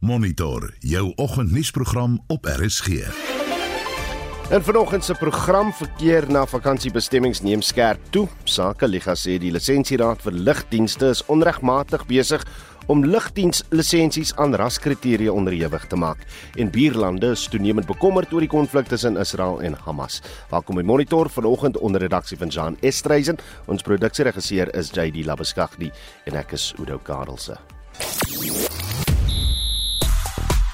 Monitor jou oggendnuusprogram op RSG. In vanoggend se program verkeer na vakansiebestemmings neem skerp toe. Sake Liga sê die lisensieraad vir lugdienste is onregmatig besig om lugdienslisensies aan raskriteria onderhewig te maak. En buurlande is toenemend bekommerd oor die konflik tussen Israel en Hamas. Welkom by Monitor vanoggend onder redaksie van Jean Estreisen. Ons produksieregisseur is JD Labeskagdi en ek is Udo Karelse.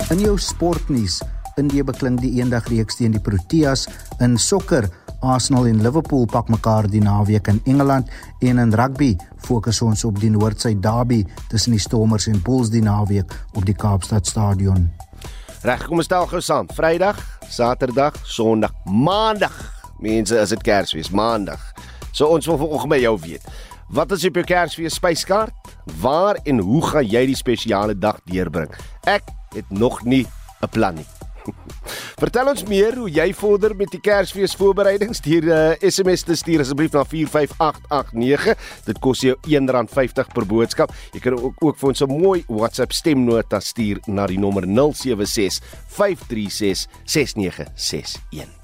In jou sportnuus, Indië beklim die eendag reeks teen die Proteas in sokker. Arsenal en Liverpool pak mekaar die naweek in Engeland en in rugby fokus ons op die Noord-Suid derby tussen die Stormers en Bulls die naweek op die Kaapstad Stadion. Reg, kom ons stel gou saam. Vrydag, Saterdag, Sondag, Maandag. Mense, is dit Kersfees, Maandag. So ons wil vanoggend by jou weet. Wat is op jou Kersfees spyskaart? Waar en hoe gaan jy die spesiale dag deurbring? Ek het nog nie 'n plan nie. Vertel ons meer hoe jy vorder met die Kersfees voorbereidings. Stuur 'n uh, SMS te stuur asseblief na 45889. Dit kos jou R1.50 per boodskap. Jy kan ook ook vir ons 'n mooi WhatsApp stemnota stuur na die nommer 076 536 6961.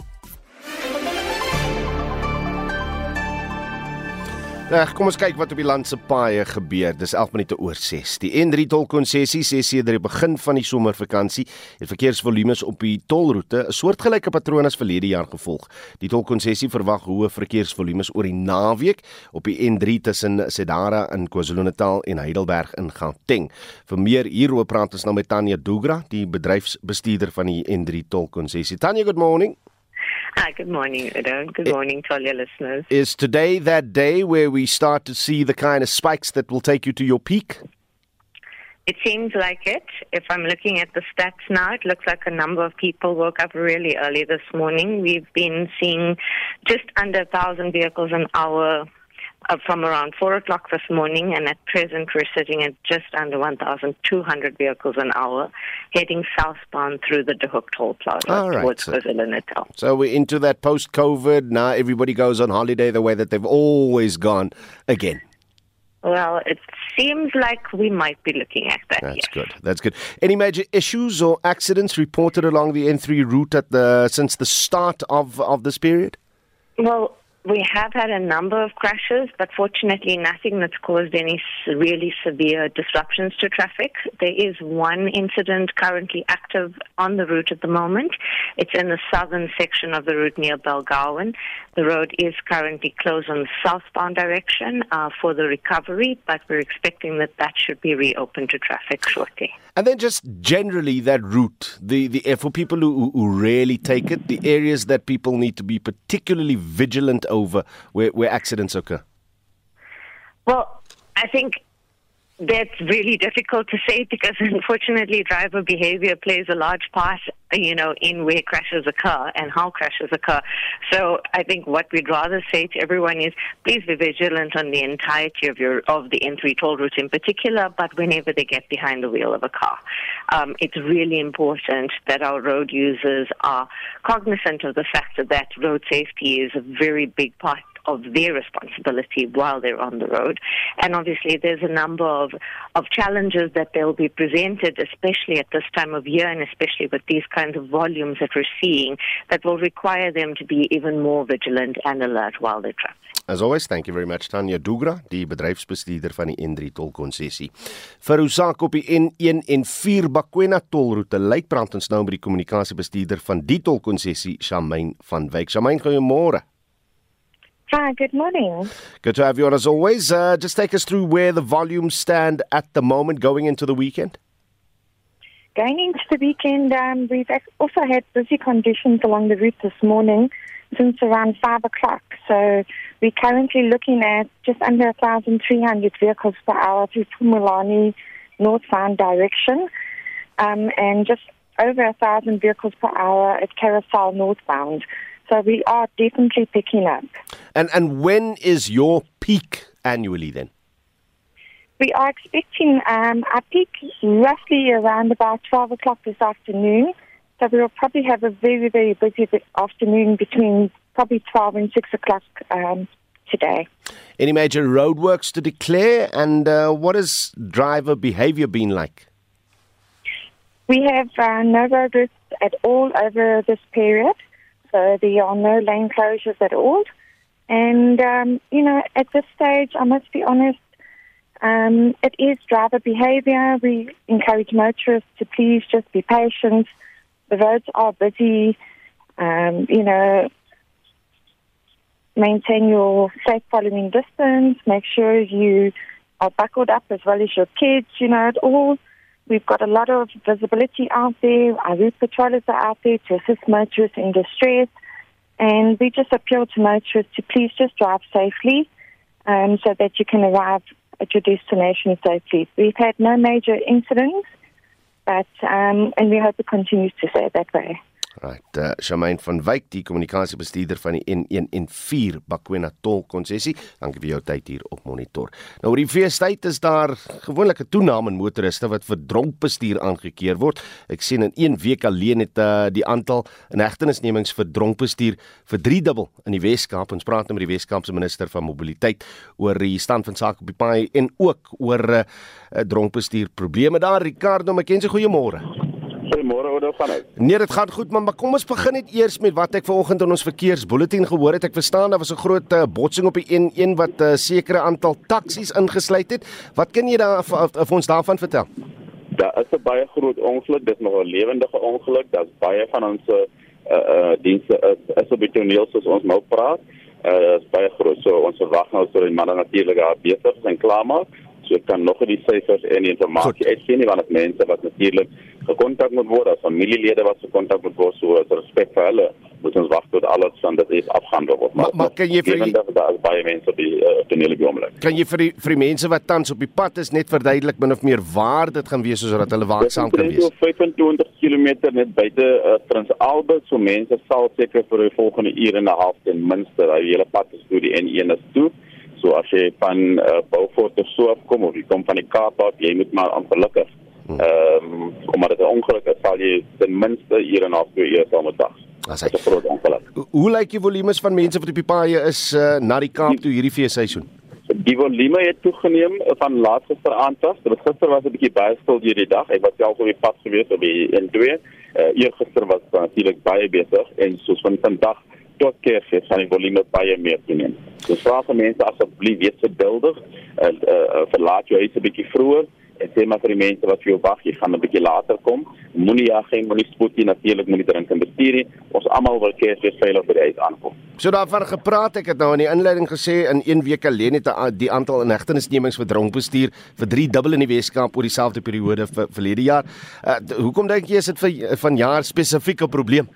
Reg, kom ons kyk wat op die land se paaie gebeur. Dis 11 minute oor 6. Die N3 tolkonsessie sê sedert die begin van die somervakansie het verkeersvolumes op die tolroete 'n soortgelyke patroon as verlede jaar gevolg. Die tolkonsessie verwag hoë verkeersvolumes oor die naweek op die N3 tussen Sedara in KwaZulu-Natal en Heidelberg in Gauteng. Vir meer hieroor praat ons nou met Tanya Dugra, die bedryfsbestuurder van die N3 tolkonsessie. Tanya, good morning. Hi, good morning, Udo. Good morning to all your listeners. Is today that day where we start to see the kind of spikes that will take you to your peak? It seems like it. If I'm looking at the stats now, it looks like a number of people woke up really early this morning. We've been seeing just under a thousand vehicles an hour from around 4 o'clock this morning, and at present we're sitting at just under 1,200 vehicles an hour heading southbound through the De toll plaza All right, towards so- KwaZulu-Natal. So we're into that post COVID. Now everybody goes on holiday the way that they've always gone again. Well, it seems like we might be looking at that. That's yes. good. That's good. Any major issues or accidents reported along the N3 route at the since the start of, of this period? Well, we have had a number of crashes, but fortunately nothing that's caused any really severe disruptions to traffic. There is one incident currently active on the route at the moment. It's in the southern section of the route near Belgawan. The road is currently closed on the southbound direction uh, for the recovery, but we're expecting that that should be reopened to traffic shortly. And then just generally that route, the, the for people who, who really take it, the areas that people need to be particularly vigilant over where, where accidents occur. Well, I think that's really difficult to say because unfortunately driver behavior plays a large part, you know, in where crashes occur and how crashes occur. So I think what we'd rather say to everyone is please be vigilant on the entirety of your of the N3 toll route in particular, but whenever they get behind the wheel of a car. Um, it's really important that our road users are cognizant of the fact that road safety is a very big part of their responsibility while they're on the road. And obviously, there's a number of, of challenges that they'll be presented, especially at this time of year and especially with these kinds of volumes that we're seeing, that will require them to be even more vigilant and alert while they're traveling. As always, thank you very much Tanya Dugra, die bedryfsbestuurder van die N3 tolkonsessie. Vir saak op die N1 en 4 Bakwena tolroete, Luitbrand ons nou by die kommunikasiebestuurder van die tolkonsessie, Shamaine van Wyk. Shamaine, goeiemôre. Hi, good morning. Good to have you on as always. Uh, just take us through where the volumes stand at the moment going into the weekend. Going into the weekend, um, we've also had busy conditions along the route this morning since around 5 o'clock. So we're currently looking at just under 1,300 vehicles per hour through Pumulani northbound direction um, and just over 1,000 vehicles per hour at Carousel northbound. So we are definitely picking up. And and when is your peak annually then? We are expecting um, our peak roughly around about 12 o'clock this afternoon. So we will probably have a very, very busy afternoon between probably 12 and 6 o'clock um, today. Any major roadworks to declare? And uh, what has driver behavior been like? We have uh, no roadworks at all over this period, so there are no lane closures at all. And, um, you know, at this stage, I must be honest, um, it is driver behavior. We encourage motorists to please just be patient. The roads are busy. Um, you know, maintain your safe following distance. Make sure you are buckled up as well as your kids. You know, it all. We've got a lot of visibility out there. Our route patrollers are out there to assist motorists in distress. And we just appeal to motorists to please just drive safely um, so that you can arrive at your destination safely. We've had no major incidents, but um, and we hope it continues to stay that way. Right, uh, Shamaine van Wyk, die kommunikasiebestuurder van die N114 Bakwena Tol konsessie. Dankie vir jou tyd hier op Monitor. Nou oor die feestyd is daar gewoonlik 'n toename in motoriste wat vir dronk bestuur aangekeer word. Ek sien in 1 week alleen het uh, die aantal inhegtenisnemings vir dronk bestuur verdriedubbel in die Wes-Kaap. Ons praat nou met die Wes-Kaapse minister van mobiliteit oor die stand van sake op die paai en ook oor uh, dronk bestuur probleme daar. Ricardo McKenzie, goeiemôre. Goeiemôre, hoe gaan dit? Nee, dit gaan goed, maar kom ons begin net eers met wat ek vanoggend in ons verkeersbulletin gehoor het. Ek verstaan daar was 'n groot uh, botsing op die N1 wat 'n uh, sekere aantal taksies ingesluit het. Wat kan jy daar vir ons daarvan vertel? Daar is 'n baie groot ongeluk, dit is nog 'n lewendige ongeluk. Daar's baie van ons uh uh dienste is is op die toneel soos ons nou praat. Uh is baie groot. So ons verwag nou so die manne natuurlik daar besig is en klaarmaak. So ek kan nog nie die syfers en die inligting uitsien nie want dit mense wat natuurlik gekontak moet word, as familielede wat gekontak moet word, so as respek vir hulle, moet ons wag tot alles van dit is afgehandel word. Maar, maar kan jy vir die, daar baie mense op die uh, tonele oomblik. Kan jy vir die vir die mense wat tans op die pad is net verduidelik min of meer waar dit gaan wees sodat hulle waaksaam kan wees? Dit is 25 km net buite uh, Prins Albert, so mense sal seker vir die volgende uur en 'n half ten minste, daai hele pad is toe die N1 is toe. So as jy van uh, Beaufort of so afkom of jy kom van die Kaap af, jy moet maar ongelukkig Ehm um, omdat dit 'n ongeluk is, sal jy ten minste hier en af twee uur saam met dag. As hy groot ongeluk. Hoe lyk die volumes van mense wat op die paaie is uh, na die Kaap toe hierdie feesseisoen? Die volume het toegeneem van laat gister aand af. Dit gister was 'n bietjie baie stil hierdie dag. Ek was self op die pad gewees op die N2. Uh, eergister was natuurlik baie besig en soos van vandag tot Kersfees gaan die volume baie meer toeneem. So vra vir mense asseblief wees geduldig en uh, uh, verlaat jou huis 'n bietjie vroeër en sê maar vir die mense wat vir jou wag, jy gaan 'n bietjie later kom. Moenie ja geen moenie spoed nie natuurlik moenie drink en bestuur nie. Ons almal wil vir veilig by die huis aankom. So daarvan gepraat, ek het nou in die inleiding gesê in 1 week alleen het die aantal inhegtenisnemings vir dronk bestuur vir 3 dubbel in die Weskaap oor dieselfde periode vir verlede jaar. Uh, hoekom dink jy is dit vir van jaar spesifieke probleem?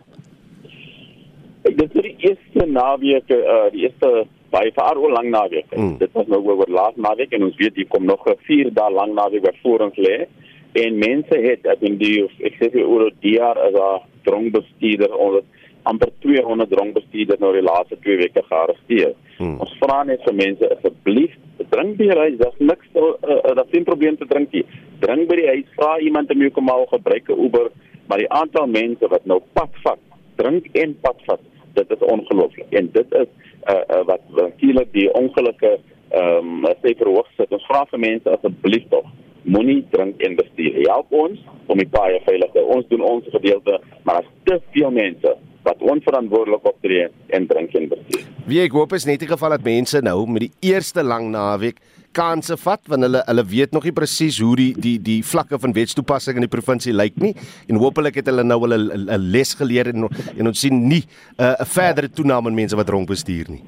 Ek dink eerste naweek uh, die eerste baie vir oor lang naweek. Mm. Dit was nou oor laas naweek en ons weet hier kom nog 'n 4 dae lang naweek wat voor ons lê. En mense het ek dink die ek sê oor die jaar as 'n dronkbestuurder onder amper 200 dronkbestuurders nou die laaste 2 weke gearresteer. Mm. Ons vra net vir mense asseblief drink by die huis, daar's niks uh, uh, daar's geen probleem te drink nie. Drink by die huis, vra iemand om jou kom al gebruik 'n Uber, maar die aantal mense wat nou pad vat, drink en pad vat, dit is ongelooflik. En dit is uh, uh, wat natuurlik die ongelukke ehm um, sê verhoog sit. Ons vra vir mense asseblief tog moenie drink en bestuur. Help ons om die paai veilig te. Ons doen ons gedeelte, maar as te veel mense wat onverantwoordelik optree en drink en bestuur. Wie ek hoop is net in geval dat mense nou met die eerste lang naweek kanse vat want hulle hulle weet nog nie presies hoe die die die vlakke van wetstoepassing in die provinsie lyk nie en hopelik het hulle nou hulle 'n les geleer en en ons sien nie uh, 'n uh, verdere toename in mense wat dronk bestuur nie.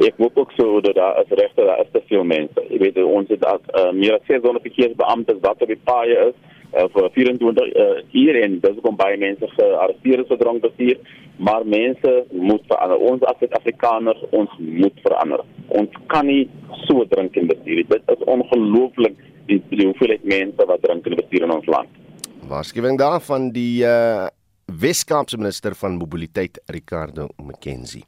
Ek hoop ook so dat daar is regte daar is te veel mense. Jy weet ons het as uh, meer as 600 verkeersbeamptes wat op die paaie is uh, vir 24 uh, uur en dis kom baie mense gearresteer vir dronk bestuur maar mense moet verander. Ons as Suid-Afrikaners, ons moet verander. Ons kan nie so drink en bestuur. Dit is ongelooflik die, die hoeveelheid mense wat drink en bestuur in ons land. Waarskuwing daar van die uh Wes-Kaapse minister van mobiliteit Ricardo McKenzie.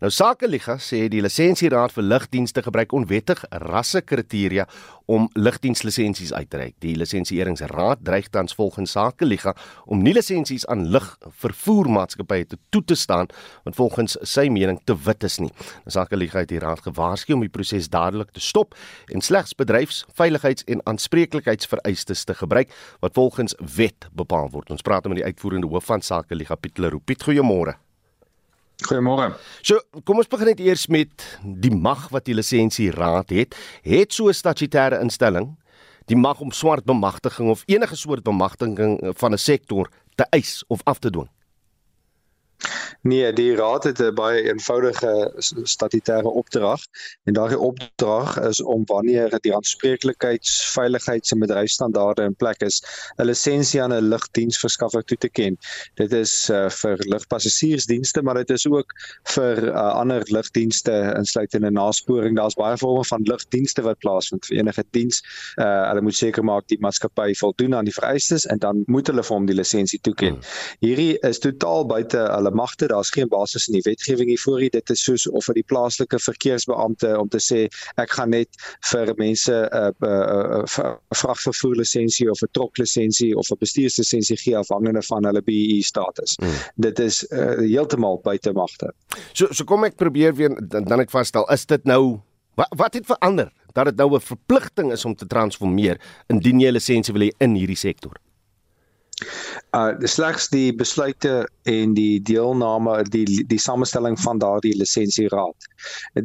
Nou Sakeliga sê die lisensieraad vir lugdienste gebruik onwettig rassekriteria om lugdienslisensies uit te reik. Die lisensieringsraad dreig tans volgens Sakeliga om nie lisensies aan lugvervoermaatskappye te toe te staan wat volgens sy mening te wit is nie. Nou Sakeliga het die raad gewaarsku om die proses dadelik te stop en slegs bedryfs-, veiligheids- en aanspreeklikheidsvereistes te gebruik wat volgens wet bepaal word. Ons praat met die uitvoerende hoof van Sakeliga Piet Leroux. Goeiemôre. Goeiemôre. So, kom ons begin net eers met die mag wat die lisensieraad het. Het so 'n statutêre instelling die mag om swart bemagtiging of enige soort bemagtiging van 'n sektor te eis of af te dwing? Nee, die raad het 'n baie eenvoudige statutêre opdrag en daardie opdrag is om wanneer die aanspreeklikheids, veiligheids en bedryfstandaarde in plek is, 'n lisensie aan 'n lugdiensverskaffer toe te ken. Dit is uh, vir lugpassasiersdienste, maar dit is ook vir uh, ander lugdienste insluitende nasporing. Daar's baie vorme van lugdienste wat plaasvind vir enige diens. Uh, hulle moet seker maak die maatskappy voldoen aan die vereistes en dan moet hulle vir hom die lisensie toeken. Hmm. Hierdie is totaal buite hulle magte daar's geen basis in die wetgewing hiervoor nie. Dit is soos of vir die plaaslike verkeersbeampte om te sê ek gaan net vir mense 'n uh, 'n uh, uh, vragvervoer lisensie of 'n trok lisensie of 'n bestuurslisensie gee afhangende van hulle BEE status. Mm. Dit is uh, heeltemal buite magte. So so kom ek probeer weer dan, dan ek vasstel, is dit nou wat wat het verander dat dit nou 'n verpligting is om te transformeer indien jy 'n lisensie wil hê in hierdie sektor? Uh slegs die besluite en die deelname die die samestelling van daardie lisensieraad.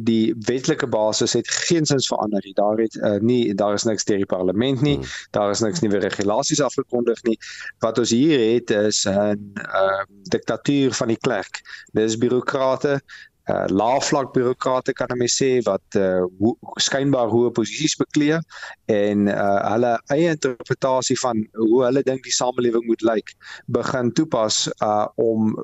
Die wetlike basis het geensins verander. Daar het uh, nie daar is niks deur die parlement nie. Hmm. Daar is niks nuwe regulasies afgekondig nie. Wat ons hier het is 'n uh diktatuur van die klerk. Dis bureaukrate uh laafvlak bureaukrate kan mense sê wat uh ho skynbaar hoë posisies beklee en uh hulle eie interpretasie van hoe hulle dink die samelewing moet lyk begin toepas uh om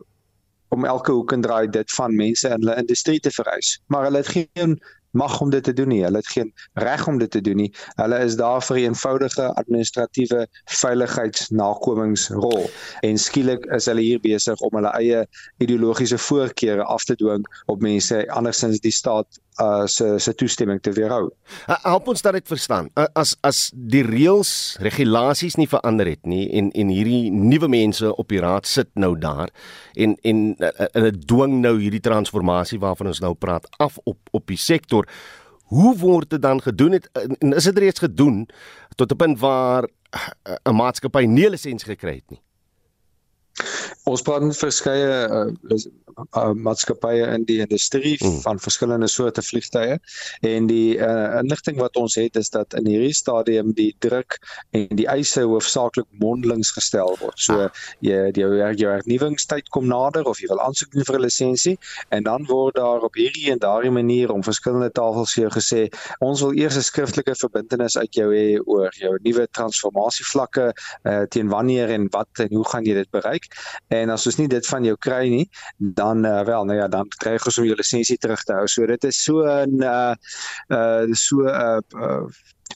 om elke hoek en draai dit van mense in hulle industrie te vereis. Maar hulle het geen mag om dit te doen nie. Hulle het geen reg om dit te doen nie. Hulle is daar vir 'n eenvoudige administratiewe veiligheidsnakomingsrol. En skielik is hulle hier besig om hulle eie ideologiese voorkeure af te dwing op mense andersins die staat uh se se toestemming te weerhou. Help ons dat dit verstaan. As as die reëls, regulasies nie verander het nie en en hierdie nuwe mense op die raad sit nou daar en en hulle dwing nou hierdie transformasie waarvan ons nou praat af op op die sektor. Hoe word dit dan gedoen het en is dit reeds gedoen tot 'n punt waar 'n maatskappy nie 'n lisensie gekry het nie? Ons praat met verskeie uh, uh, maatskappye in die industrie mm. van verskillende soorte vliegtye en die uh, inligting wat ons het is dat in hierdie stadium die druk en die eise hoofsaaklik mondelings gestel word. So ah. jy jou jou hernuwingstyd kom nader of jy wil aansoek doen vir 'n lisensie en dan word daar op hierdie en daardie manier om verskillende tafels vir jou gesê ons wil eers 'n skriftelike verbintenis uit jou hê oor jou nuwe transformasievlakke uh, teen wanneer en wat en hoe gaan jy dit bereik? En as ons nie dit van jou kry nie, dan uh, wel, nou ja, dan kry jy gesou jou lisensie terug te hou. So dit is so 'n uh uh so 'n uh, uh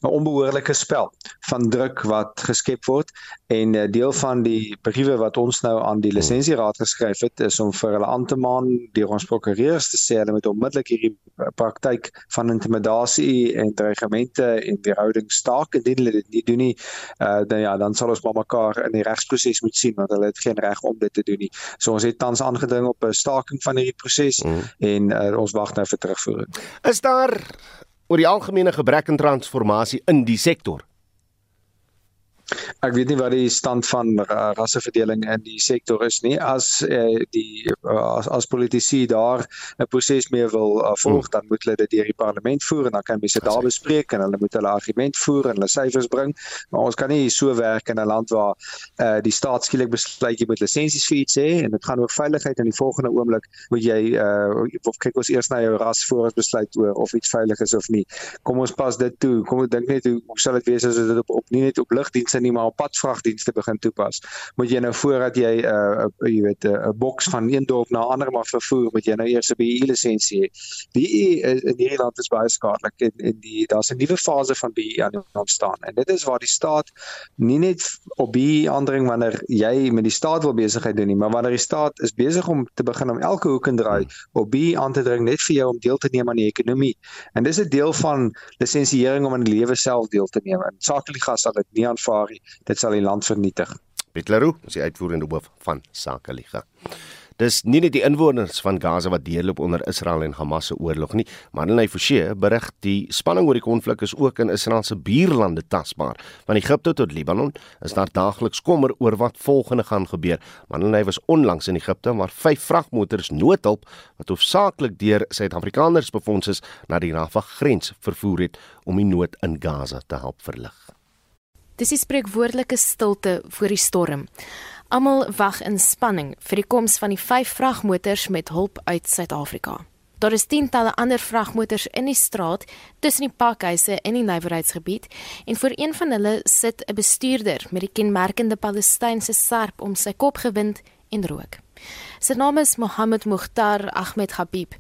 'n onbehoorlike spel van druk wat geskep word en uh, deel van die briewe wat ons nou aan die lisensieraad geskryf het is om vir hulle aan te maan deur ons prokureurs te sê hulle moet onmiddellik hierdie praktyk van intimidasie en dreigemente en weerhouding staak. Indien hulle dit nie doen nie uh, dan ja dan sal ons maar mekaar in die regsproses moet sien want hulle het geen reg om dit te doen nie. So ons het tans aangedring op 'n staking van hierdie proses mm. en uh, ons wag nou vir terugvoering is daar oor die algemene gebrek aan transformasie in die sektor? Ek weet nie wat die stand van rasseverdeling in die sektor is nie. As uh, die as, as politici daar 'n proses mee wil uh, volg, hmm. dan moet hulle dit deur die parlement voer en dan kan mense daar bespreek en hulle moet hulle argument voer en hulle syfers bring. Maar ons kan nie so werk in 'n land waar uh, die staat skielik besluit jy moet lisensies vir iets hê en dit gaan oor veiligheid en die volgende oomblik moet jy uh, of kyk ons eers na jou ras voor ons besluit oor of iets veilig is of nie. Kom ons pas dit toe. Kom ons dink net hoe, hoe sal dit wees as dit op, op nie net op lugdienste nie maar op padvragdienste begin toepas. Moet jy nou voordat jy 'n uh, uh, jy weet 'n uh, boks van een dorp na ander maar vervoer, moet jy nou eers 'n BE lisensie hê. BE in hierdie land is baie skadelik en, en die daar's 'n nuwe fase van BE aan die ontstaan. En dit is waar die staat nie net op BE aandring wanneer jy met die staat wil besigheid doen nie, maar wanneer die staat is besig om te begin om elke hoek en draai op BE aan te dring net vir jou om deel te neem aan die ekonomie. En dis 'n deel van lisensiering om aan die lewe self deel te neem. En Sakeliga sal dit nie aanvaar nie. Dit sal die land vernietig. Piet Leroux, is die uitvoerende hoof van Sakeliga. Dis nie net die inwoners van Gaza wat deurloop onder Israel en Hamas se oorlog nie, maar Lenay Forsie berig die spanning oor die konflik is ook in Israel se buurlande tasbaar. Van Egipte tot Libanon is daar daagliks kommer oor wat volgende gaan gebeur. Lenay was onlangs in Egipte waar vyf vragmotors noodhulp wat hoofsaaklik deur Suid-Afrikaners befonds is na die Rafah grens vervoer het om die nood in Gaza te help verlig. Dis die spreekwoordelike stilte voor die storm. Almal wag in spanning vir die koms van die vyf vragmotors met hulp uit Suid-Afrika. Daar is tientalle ander vragmotors in die straat tussen die pakhuise en die nywerheidsgebied en voor een van hulle sit 'n bestuurder met die kenmerkende Palestynse sarp om sy kop gewind en rook. Sy naam is Mohammed Mukhtar Ahmed Habib.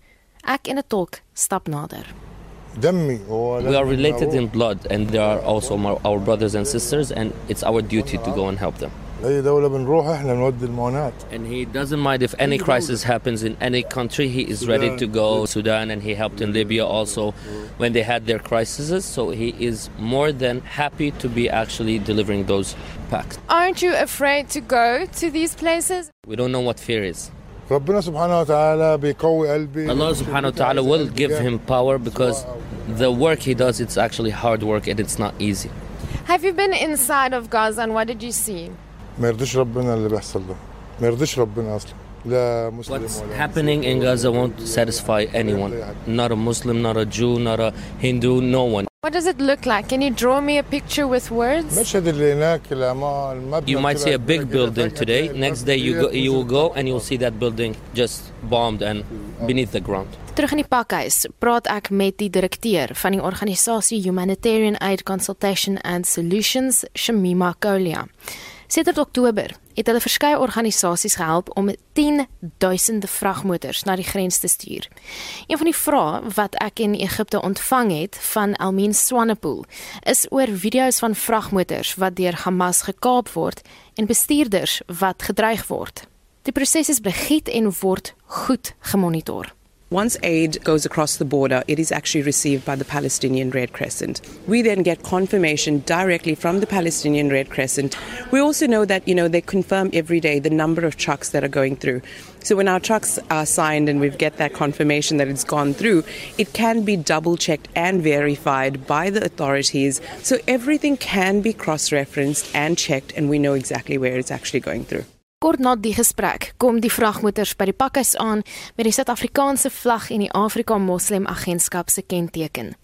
Ek en 'n tolk stap nader. We are related in blood and they are also our brothers and sisters and it's our duty to go and help them. And he doesn't mind if any crisis happens in any country, he is ready to go. Sudan and he helped in Libya also when they had their crises, so he is more than happy to be actually delivering those packs. Aren't you afraid to go to these places? We don't know what fear is. ربنا سبحانه وتعالى بيقوي قلبي Allah subhanahu wa ta'ala will give him power because the work he does it's actually hard work and it's not easy. Have you been inside of Gaza and what did you see? ما يرضيش ربنا اللي بيحصل ده ما يرضيش ربنا اصلا لا مسلم What's ولا happening in Gaza won't satisfy anyone. Not a Muslim, not a Jew, not a Hindu, no one. What does it look like? Can you draw me a picture with words? You might see a big building today. Next day you go, you will go and you'll see that building just bombed and beneath the ground. Terug in die pakhuis praat ek met die direkteur van die organisasie Humanitarian Aid Consultation and Solutions, Shamima Kolia. Sedert Oktober het hulle verskeie organisasies gehelp om 10000 vragmotors na die grens te stuur. Een van die vrae wat ek in Egipte ontvang het van Almin Swanepoel is oor video's van vragmotors wat deur Hamas gekaap word en bestuurders wat gedreig word. Die proses is begiet en word goed gemonitor. Once aid goes across the border, it is actually received by the Palestinian Red Crescent. We then get confirmation directly from the Palestinian Red Crescent. We also know that, you know, they confirm every day the number of trucks that are going through. So when our trucks are signed and we get that confirmation that it's gone through, it can be double checked and verified by the authorities. So everything can be cross referenced and checked, and we know exactly where it's actually going through. Kort na die gesprek kom die vragmotors by die pakhuis aan met die Suid-Afrikaanse vlag en die Afrika Moslem Agentskap se kenteken.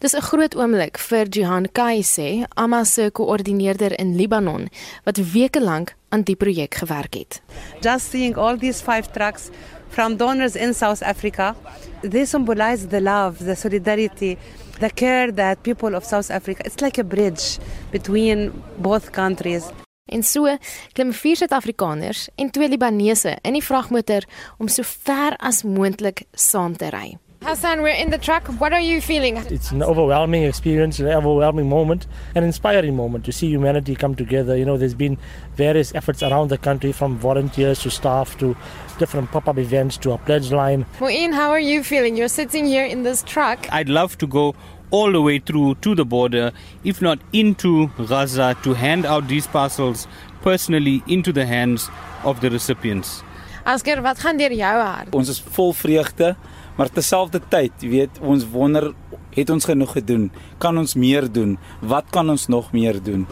Dis 'n groot oomblik vir Jihan Kaise, Amma se koördineerder in Libanon, wat weke lank aan die projek gewerk het. Just seeing all these five trucks from donors in South Africa, they symbolize the love, the solidarity, the care that people of South Africa. It's like a bridge between both countries. En so klim vier Suid-Afrikaners en twee Libanese in die vragmotor om so ver as moontlik saam te ry. Hassan, we're in the truck. What are you feeling? It's an overwhelming experience, an overwhelming moment, an inspiring moment to see humanity come together. You know, there's been various efforts around the country from volunteers to staff to different pop up events to a pledge line. Muin, how are you feeling? You're sitting here in this truck. I'd love to go all the way through to the border, if not into Gaza, to hand out these parcels personally into the hands of the recipients. Asker, wat gaan deur jou hart? Ons is vol vreugde, maar terselfdertyd, jy weet, ons wonder het ons genoeg gedoen? Kan ons meer doen? Wat kan ons nog meer doen?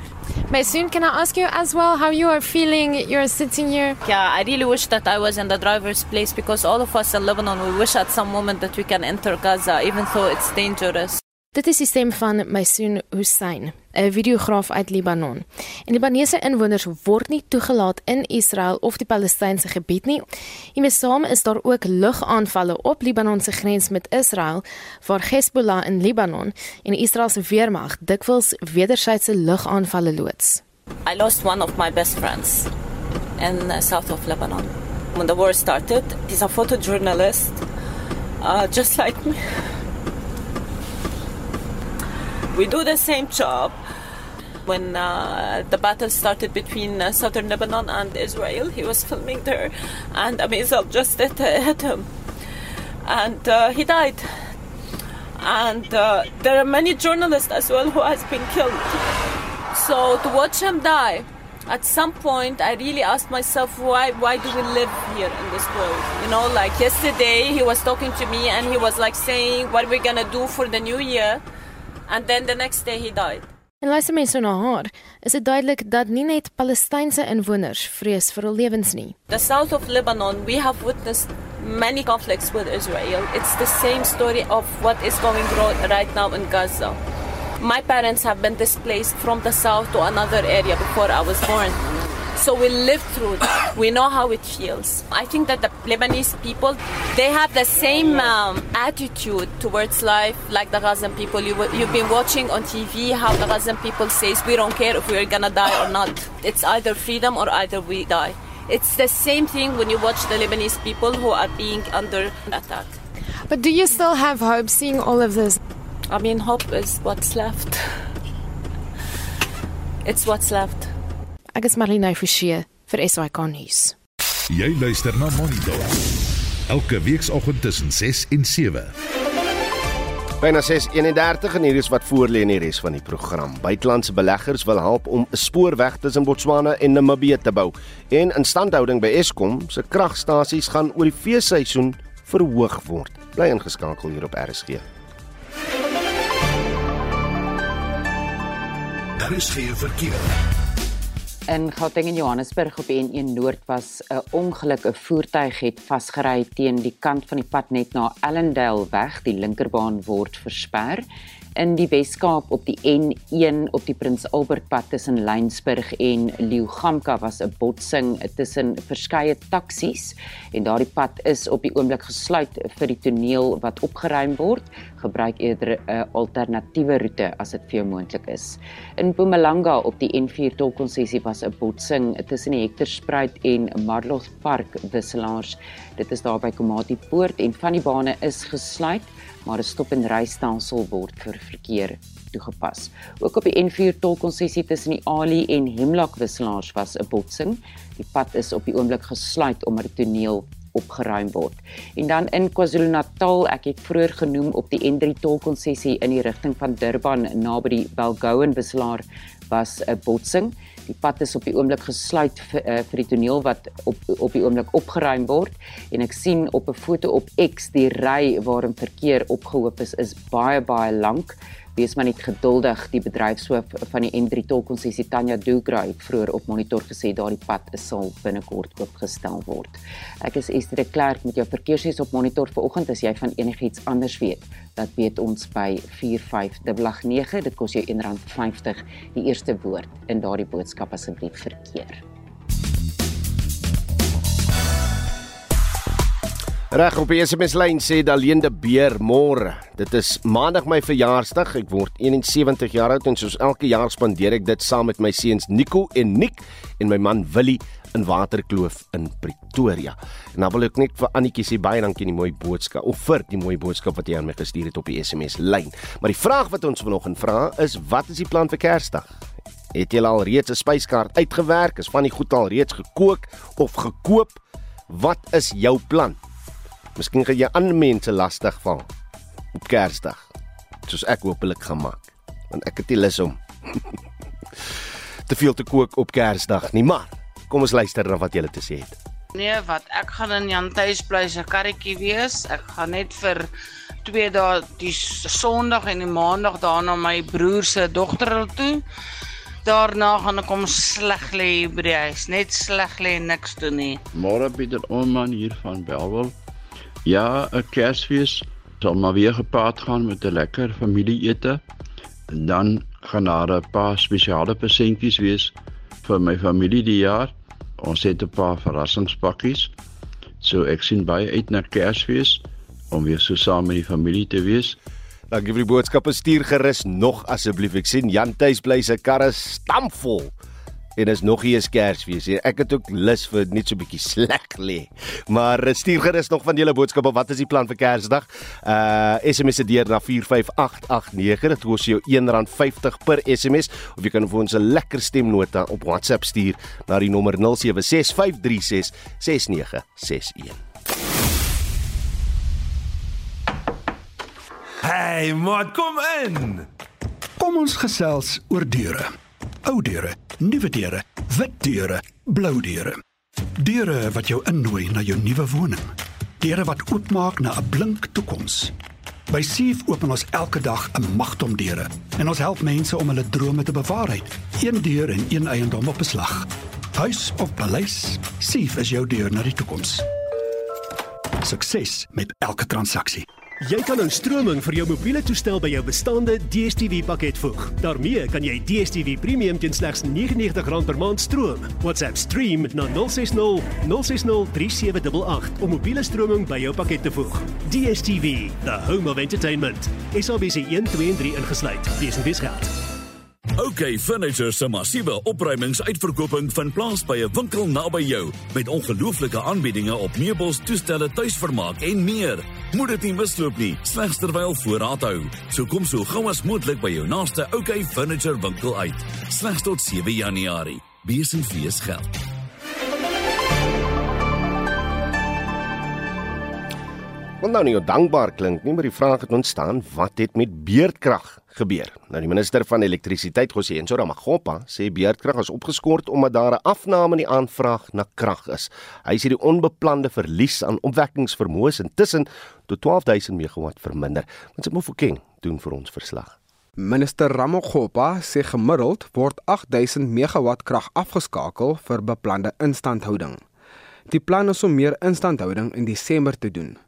Maysoon, can I ask you as well how you are feeling? You're sitting here. Yeah, I really wish that I was in the driver's place because all of us in Lebanon, we wish at some moment that we can enter Gaza, even though it's dangerous. Dit is die stem van Maysoon Hussein, 'n videograaf uit Libanon. En Libanese inwoners word nie toegelaat in Israel of die Palestynse gebied nie. Hiermee saam is daar ook lugaanvalle op Libanon se grens met Israel, waar Hezbollah in Libanon en die Israeliese weermag dikwels wederwysige lugaanvalle loods. I lost one of my best friends in the south of Lebanon. When the war started, he's a photojournalist, uh, just like me. We do the same job. When uh, the battle started between uh, southern Lebanon and Israel, he was filming there, and a missile just hit, hit him. And uh, he died. And uh, there are many journalists as well who has been killed. So to watch him die, at some point I really asked myself why why do we live here in this world? You know, like yesterday he was talking to me and he was like saying what we're gonna do for the new year, and then the next day he died. En luister mense na haar, is dit duidelik dat nie net Palestynse inwoners vrees vir hul lewens nie. The south of Lebanon, we have witnessed many conflicts with Israel. It's the same story of what is going on right now in Gaza. My parents have been displaced from the south to another area before I was born. So we lived through that. We know how it feels. I think that the Lebanese people, they have the same um, attitude towards life like the Gazan people. You, you've been watching on TV how the Gazan people says, we don't care if we're gonna die or not. It's either freedom or either we die. It's the same thing when you watch the Lebanese people who are being under attack. But do you still have hope seeing all of this? I mean, hope is what's left. It's what's left. Ek is Marlene Forsie vir SAK nuus. Jy luister na Monitor. Elke weekoggend tussen 6 en 7. Byna 6:31 en hier is wat voorlê in die res van die program. Buitelandse beleggers wil help om 'n spoorweg tussen Botswana en Namibië te bou. En instandhouding by Eskom se kragstasies gaan oor die feesseisoen verhoog word. Bly ingeskakel hier op RSG. Daar is geen verkeer. In Gauteng en Johannesburg op die N1 Noord was 'n ongeluk. 'n Voertuig het vasgery teen die kant van die pad net na Ellendale weg. Die linkerbaan word versper. In die Weskaap op die N1 op die Prins Albertpad tussen Lensburg en Leeugamka was 'n botsing tussen verskeie taksies en daardie pad is op die oomblik gesluit vir die toneel wat opgeruim word. Gebruik eerder 'n alternatiewe roete as dit vir jou moontlik is. In Mpumalanga op die N4 tolkonssessie was 'n botsing tussen die Hekterspruit en Marloth Park wisselaars. Dit is daar by Komati Poort en van die bane is gesluit maar 'n stop en ry stelsel word vir verkeer toegepas. Ook op die N4 tolkonssessie tussen die Ali en Hemlock wisselaars was 'n botsing. Die pad is op die oomblik gesluit omdat die toneel opgeruim word. En dan in KwaZulu-Natal, ek het vroeër genoem op die N3 tolkonssessie in die rigting van Durban naby die Belgowan wisselaar was 'n botsing. Die pad is op die oomblik gesluit vir, uh, vir die toneel wat op op die oomblik opgeruim word en ek sien op 'n foto op X die ry waarin verkeer opgehoop is is baie baie lank. Wees maar net geduldig. Die bedryfshoof van die N3 tolkonssessie Tanya Dugra het vroeër op monitor gesê daardie pad sal binnekort oopgestel word. Ek is Esther de Klerk met jou verkeersnuus op monitor vanoggend as jy van enigiets anders weet. Dat weet ons by 4589. Dit kos jou R1.50 die eerste woord in daardie boodskap asseblief verkeer. Reg op die SMS lyn sê Dalende Beer môre. Dit is maandag my verjaarsdag. Ek word 71 jaar oud en soos elke jaar spandeer ek dit saam met my seuns Nico en Nick en my man Willie in Waterkloof in Pretoria. En dan wil ek net vir Annetjie sê baie dankie vir die mooi boodskap of vir die mooi boodskap wat jy aan my gestuur het op die SMS lyn. Maar die vraag wat ons vanoggend vra is wat is die plan vir Kersdag? Het jy al reeds 'n spyskaart uitgewerk? Is van die goed al reeds gekook of gekoop? Wat is jou plan? Miskien gaan jy ander mense lastig val op Kersdag. Soos ek hopelik gaan maak. Want ek het nie lus om te veel te kook op Kersdag nie, maar kom ons luister na wat julle te sê het. Nee, wat ek gaan in Jan Thuis bly se karretjie wees. Ek gaan net vir 2 dae die Sondag en die Maandag daarna my broer se dogter toe. Daarna gaan ek om sleg lê by die huis, net sleg lê en niks doen nie. Môre Pieter Onman hier van Belwel. Ja, 'n Kersfees sal maar weer gepaard gaan met 'n lekker familieete. En dan gaan daar 'n paar spesiale persentjies wees vir my familie die jaar. Ons het 'n paar verrassingspakkies. So ek sien baie uit na Kersfees om weer so saam met die familie te wees. Dankie vir die boodskappe. Stuur gerus nog asseblief. Ek sien Jan Tuis bly se karre stampvol en is nog nie eens Kersfees nie. Ek het ook lus vir net so 'n bietjie sleg lê. Maar eh, stuur gerus nog van julle boodskappe. Wat is die plan vir Kersdag? Uh SMS se deur na 45889. Dit kos jou R1.50 per SMS of jy kan vir ons 'n lekker stemnota op WhatsApp stuur na die nommer 0765366961. Hey, maat, kom in. Kom ons gesels oor deure. Ou deure, nuwe deure, wit deure, blou deure. Deure wat jou innooi na jou nuwe woning. Deure wat oopmaak na 'n blink toekoms. By Sief open ons elke dag 'n magtom deure en ons help mense om hulle drome te bewaarheid. Een deur en een eiendom op beslag. Huis of paleis, Sief is jou deur na die toekoms. Sukses met elke transaksie. Jy kan nou stroming vir jou mobiele toestel by jou bestaande DStv pakket voeg. daarmee kan jy DStv Premium teen slegs R99 per maand stroom. WhatsApp stream na 060 060 3788 om mobiele stroming by jou pakket te voeg. DStv, the home of entertainment. SABC 1 2 en 3 ingesluit. Wees wees geld. OK Furniture se massiewe opruimingsuitverkoping vind plaas by 'n winkel naby jou met ongelooflike aanbiedinge op meubels, toestelle, tuisvermaak en meer. Moet dit nie misloop nie, slegs terwyl voorraad hou. So kom so gou as moontlik by jou naaste OK Furniture winkel uit. Slegs tot 7 Januarie. Bees en fees geld. Want nou nie dankbaar klink nie, maar die vraag het ontstaan, wat het met beerdkrag gebeur? Nou die minister van elektrisiteit, Gosienso Ramagopa, sê beerdkrag is opgeskort omdat daar 'n afname in die aanvraag na krag is. Hy sê die onbeplande verlies aan opwekkingsvermoë intussen tot 12000 megawatt verminder. Ons moet Mofokeng doen vir ons verslag. Minister Ramagopa sê gemiddeld word 8000 megawatt krag afgeskakel vir beplande instandhouding. Die plan is om meer instandhouding in Desember te doen.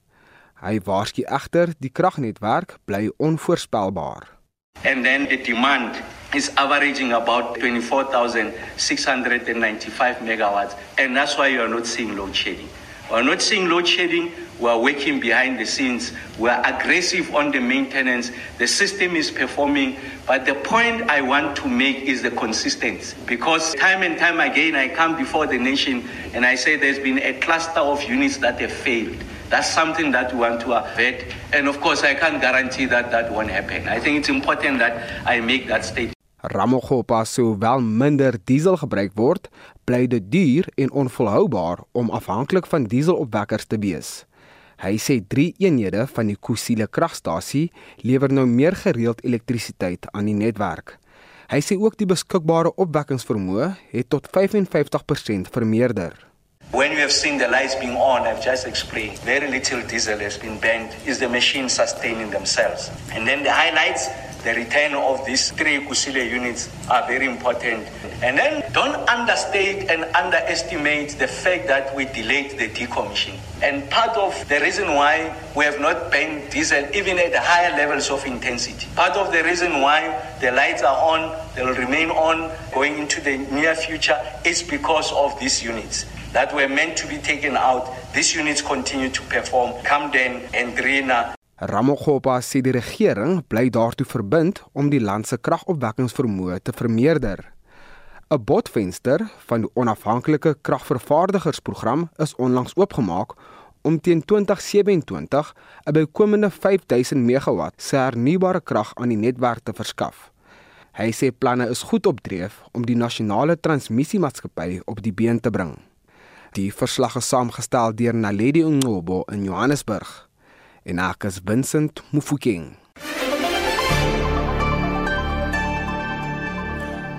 Hy waarsku egter die kragnetwerk bly onvoorspelbaar. And then the demand is averaging about 24,695 megawatts and that's why you are not seeing load shedding. We are not seeing load shedding. We are working behind the scenes. We are aggressive on the maintenance. The system is performing. But the point I want to make is the consistency. Because time and time again, I come before the nation and I say there's been a cluster of units that have failed. That's something that we want to avert. And of course, I can't guarantee that that won't happen. I think it's important that I make that statement. Ramogopa sou wel minder diesel gebruik word, bly dit duur en onvolhoubaar om afhanklik van dieselopwekkers te wees. Hy sê 3 eenhede van die Kusile kragstasie lewer nou meer gereeld elektrisiteit aan die netwerk. Hy sê ook die beskikbare opwekkingsvermoë het tot 55% vermeerder. When you have seen the lights being on, I've just explained, very little diesel has been burned. Is the machine sustaining themselves? And then the highlights, the return of these three Kusile units are very important. And then don't understate and underestimate the fact that we delayed the decommission. And part of the reason why we have not burned diesel even at higher levels of intensity. Part of the reason why the lights are on, they'll remain on going into the near future is because of these units. that were meant to be taken out, these units continue to perform. Camden and Drina. Ramogopa sê die regering bly daartoe verbind om die land se kragopwekkingsvermoë te vermeerder. 'n Botvenster van die onafhanklike kragvervaardigersprogram is onlangs oopgemaak om teen 2027 'n bykomende 5000 megawatt se hernubare krag aan die netwerk te verskaf. Hy sê planne is goed op dreef om die nasionale transmissiemaatskappy op die been te bring. Die verslag is saamgestel deur Naledi Ngobo in Johannesburg en ek is Vincent Mufokeng.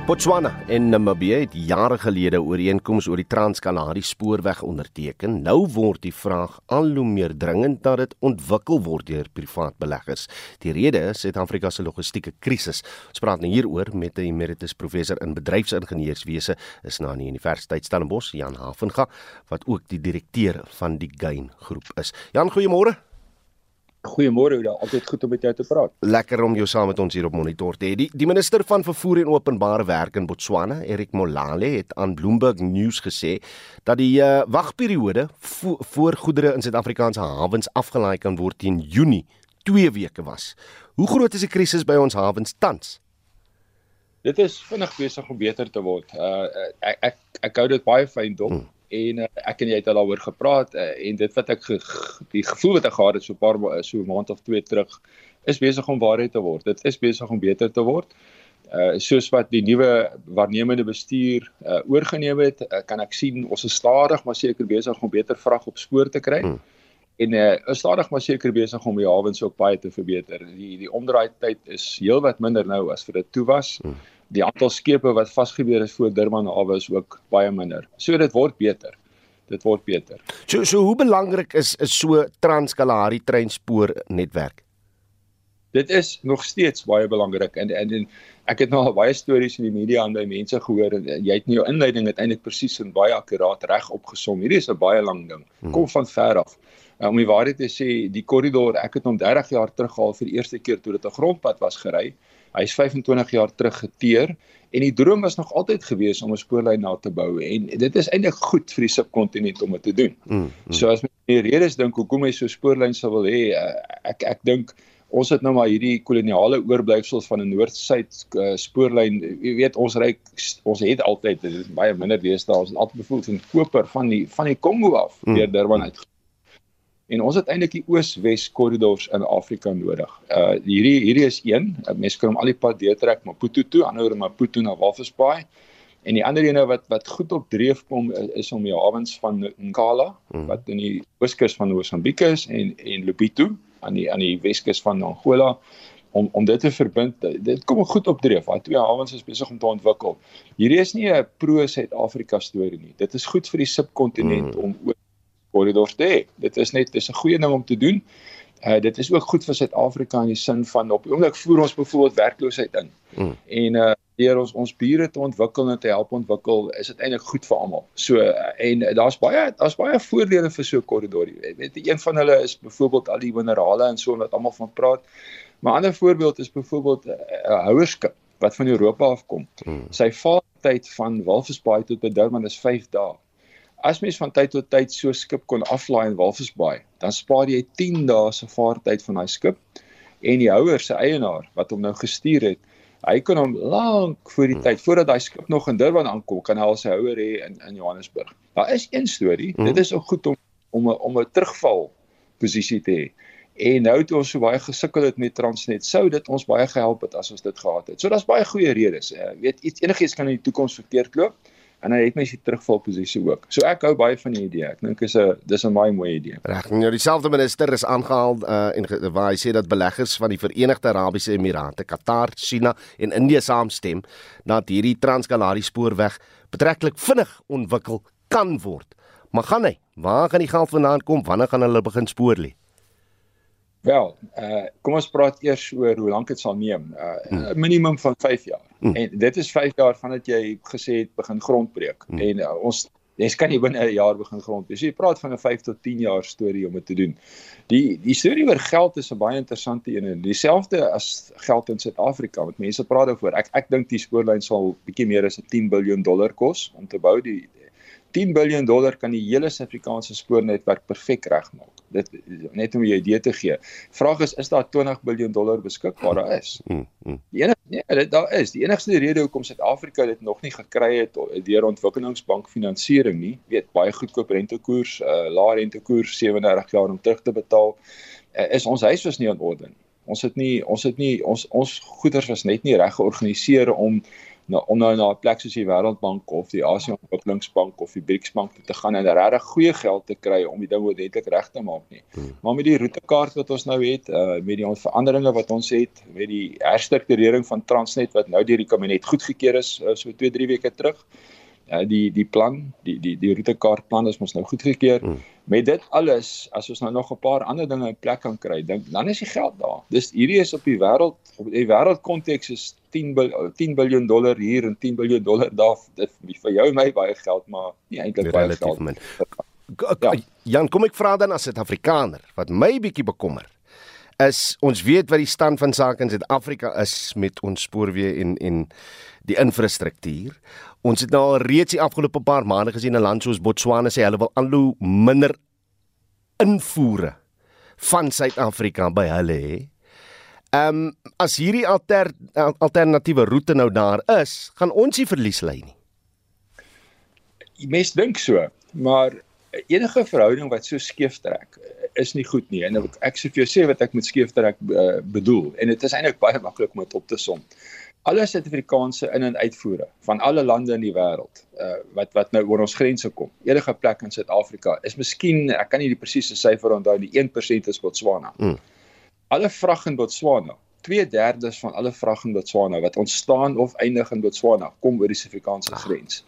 Botswana en Namibië het jare gelede ooreenkomste oor die Trans-Kalahari spoorweg onderteken. Nou word die vraag al hoe meer dringend dat dit ontwikkel word deur privaat beleggers. Die rede is Suid-Afrika se logistieke krisis. Ons praat nou hieroor met 'n emeritus professor in bedryfsingenieurswese is na die Universiteit Stellenbosch, Jan Havenga, wat ook die direkteur van die Gain groep is. Jan, goeiemôre. Goeiemôre, Ouda. Altyd goed om met jou te praat. Lekker om jou saam met ons hier op monitor te hê. Die, die minister van vervoer en openbare werk in Botswana, Erik Molale, het aan Bloomberg News gesê dat die uh, wagperiode vo voor goedere in Suid-Afrikaanse hawens afgelaai kan word teen Junie 2 weke was. Hoe groot is die krisis by ons hawens tans? Dit is vinnig besig om beter te word. Uh ek ek ek hou dit baie fyn dop hmm. En uh, ek en jy het al daaroor gepraat uh, en dit wat ek ge, die gevoel wat ek gehad het so 'n paar so 'n maand of twee terug is besig om waarheid te word. Dit is besig om beter te word. Uh soos wat die nuwe waarnemende bestuur uh oorgeneem het, uh, kan ek sien ons is stadig maar seker besig om beter vrag op spoor te kry. Hmm en uh, is stadig maar seker besig om die hawens ook baie te verbeter. Die die omdraai tyd is heelwat minder nou as vir dit toe was. Hmm. Die aantal skepe wat vasgeweer is voor Durban hawe is ook baie minder. So dit word beter. Dit word beter. So so hoe belangrik is is so Trans-Kalahari treinspoor netwerk? Dit is nog steeds baie belangrik en en, en ek het nou al baie stories in die media aan by mense gehoor en, en jy het in jou inleiding uiteindelik presies en baie akkuraat reg opgesom. Hierdie is 'n baie lang ding. Hmm. Kom van ver af. Uh, om die waarheid te sê, die korridor, ek het hom 30 jaar terug gehaal vir die eerste keer toe dit 'n grondpad was gery. Hy is 25 jaar terug geteer en die droom was nog altyd gewees om 'n spoorlyn na te bou en dit is eintlik goed vir die subkontinent om dit te doen. Mm, mm. So as mens die redes dink hoekom hy so 'n spoorlyn sou wil hê, uh, ek ek dink ons het nou maar hierdie koloniale oorblyfsels van 'n noord-suid uh, spoorlyn. Jy weet ons ry ons het altyd dit is baie minder deesdae ons het altyd bevoel van koper van die van die Kongo af mm. deur Durban uit En ons het eintlik die oos-wes korridors in Afrika nodig. Uh hierdie hierdie is een, mense kan hom al die pad deurtrek Maputo toe, anderoor Maputo na Walvis Bay. En die ander ene wat wat goed op dreef kom is, is om die hawens van Nkala hmm. wat in die ooskus van Mosambiek is en en Lobito aan die aan die weskus van Angola om om dit te verbind. Dit kom goed op dreef. Daai twee hawens is besig om te ontwikkel. Hierdie is nie 'n pro-Suid-Afrika storie nie. Dit is goed vir die subkontinent hmm. om korridors te hê. Dit is net dis 'n goeie ding om te doen. Uh dit is ook goed vir Suid-Afrika in die sin van op die oomblik voer ons byvoorbeeld werkloosheid in. Mm. En uh deur ons ons bure te ontwikkel en te help ontwikkel, is dit eintlik goed vir almal. So uh, en daar's baie daar's baie voordele vir so 'n korridor. Jy weet, een van hulle is byvoorbeeld al die minerale en so wat almal van praat. Maar 'n ander voorbeeld is byvoorbeeld 'n uh, houerskip wat van Europa afkom. Mm. Sy vaartyd van Walvis Bay tot by Durban is 5 dae. As mens van tyd tot tyd so skip kon aflaai in Walvis Bay, dan spaar jy 10 dae se vaartyd van daai skip en die houer se eienaar wat hom nou gestuur het, hy kan hom lank voor die tyd voordat daai skip nog in Durban aankom, kan hy al sy houer hê in in Johannesburg. Daar is een storie, hmm. dit is ook goed om om 'n om 'n terugval posisie te hê. En nou toe ons so baie gesukkel het met Transnet, sou dit ons baie gehelp het as ons dit gehad het. So daar's baie goeie redes. Jy uh, weet iets enigiets kan in die toekoms verkeerd loop en hy het my se terugvalposisie ook. So ek hou baie van die idee. Ek dink is 'n dis 'n baie mooi idee. Reg. Nou dieselfde minister is aangehaal uh, en waar hy sê dat beleggers van die Verenigde Arabiese Emirate, Qatar, China en Indië saamstem dat hierdie Trans-Kalahari spoorweg betreklik vinnig ontwikkel kan word. Maar gaan hy? Waar gaan die geld vandaan kom? Wanneer gaan hulle begin spoor lê? Wel, uh kom ons praat eers oor hoe lank dit sal neem. uh, hmm. minimum van 5 jaar. Hmm. En dit is 5 jaar vandat jy gesê het begin grondbreek. Hmm. En uh, ons Dis kan nie binne 'n jaar begin grond. Dis jy praat van 'n 5 tot 10 jaar storie om dit te doen. Die die storie oor geld is 'n baie interessante een. Dieselfde as geld in Suid-Afrika wat mense praat oor. Ek ek dink die spoorlyn sal bietjie meer as 'n 10 miljard dollar kos om te bou. Die 10 miljard dollar kan die hele Suid-Afrikaanse spoornetwerk perfek regmaak dit net om 'n idee te gee. Vraag is is daar 20 miljard dollar beskikbaar? Daar is. Mm, mm. Die enigste nee, dit daar is. Die enigste rede hoekom Suid-Afrika dit nog nie gekry het deur ontwikkelingsbank finansiering nie, weet baie goedkoop rentekoers, uh, lae rentekoers 37 jaar om terug te betaal, uh, is ons huis was nie in orde nie. Ons het nie ons het nie ons ons goederes was net nie reg georganiseer om nou om nou na 'n plek soos die Wêreldbank of die Asië Ontwikkelingsbank of die BRICS bank te gaan en regtig goeie geld te kry om die ding ordentlik reg te maak nie. Hmm. Maar met die roetekaart wat ons nou het, uh met die veranderinge wat ons het, met die herstrukturering van Transnet wat nou deur die kabinet goedgekeur is uh, so 2-3 weke terug, uh, die die plan, die die die roetekaart plan is mos nou goedgekeur. Hmm. Met dit alles, as ons nou nog 'n paar ander dinge in plek kan kry, dink dan is die geld daar. Dis hierdie is op die wêreld op die wêreldkonteks is 10 10 miljard dollar hier en 10 miljard dollar daar. Dit vir jou en my baie geld, maar nie eintlik baie geld. Min. Ja. Jan, kom ek vra dan as 'n Afrikaner wat my bietjie bekommer is ons weet wat die stand van sake in Suid-Afrika is met ons spoorweë en en die infrastruktuur. Ons het nou al reeds die afgelope paar maande gesien 'n land soos Botswana sê hulle wil al hoe minder invoere van Suid-Afrika by hulle hê. Ehm um, as hierdie alter, alternatiewe roete nou daar is, gaan ons nie verlies lei nie. Mense dink so, maar enige verhouding wat so skeef trek is nie goed nie. En ek sê vir jou sê wat ek met skeef trek uh, bedoel en dit is eintlik baie maklik om dit op te som. Alle Suid-Afrikaanse in- en uitvoere van alle lande in die wêreld uh, wat wat nou oor ons grense kom. Enige plek in Suid-Afrika is miskien ek kan nie die presiese syfer onthou nie, 1% is Botswana. Mm. Alle vrag in Botswana 2/3 van alle vrag in Botswana wat ontstaan of eindig in Botswana kom oor die Suid-Afrikaanse grens.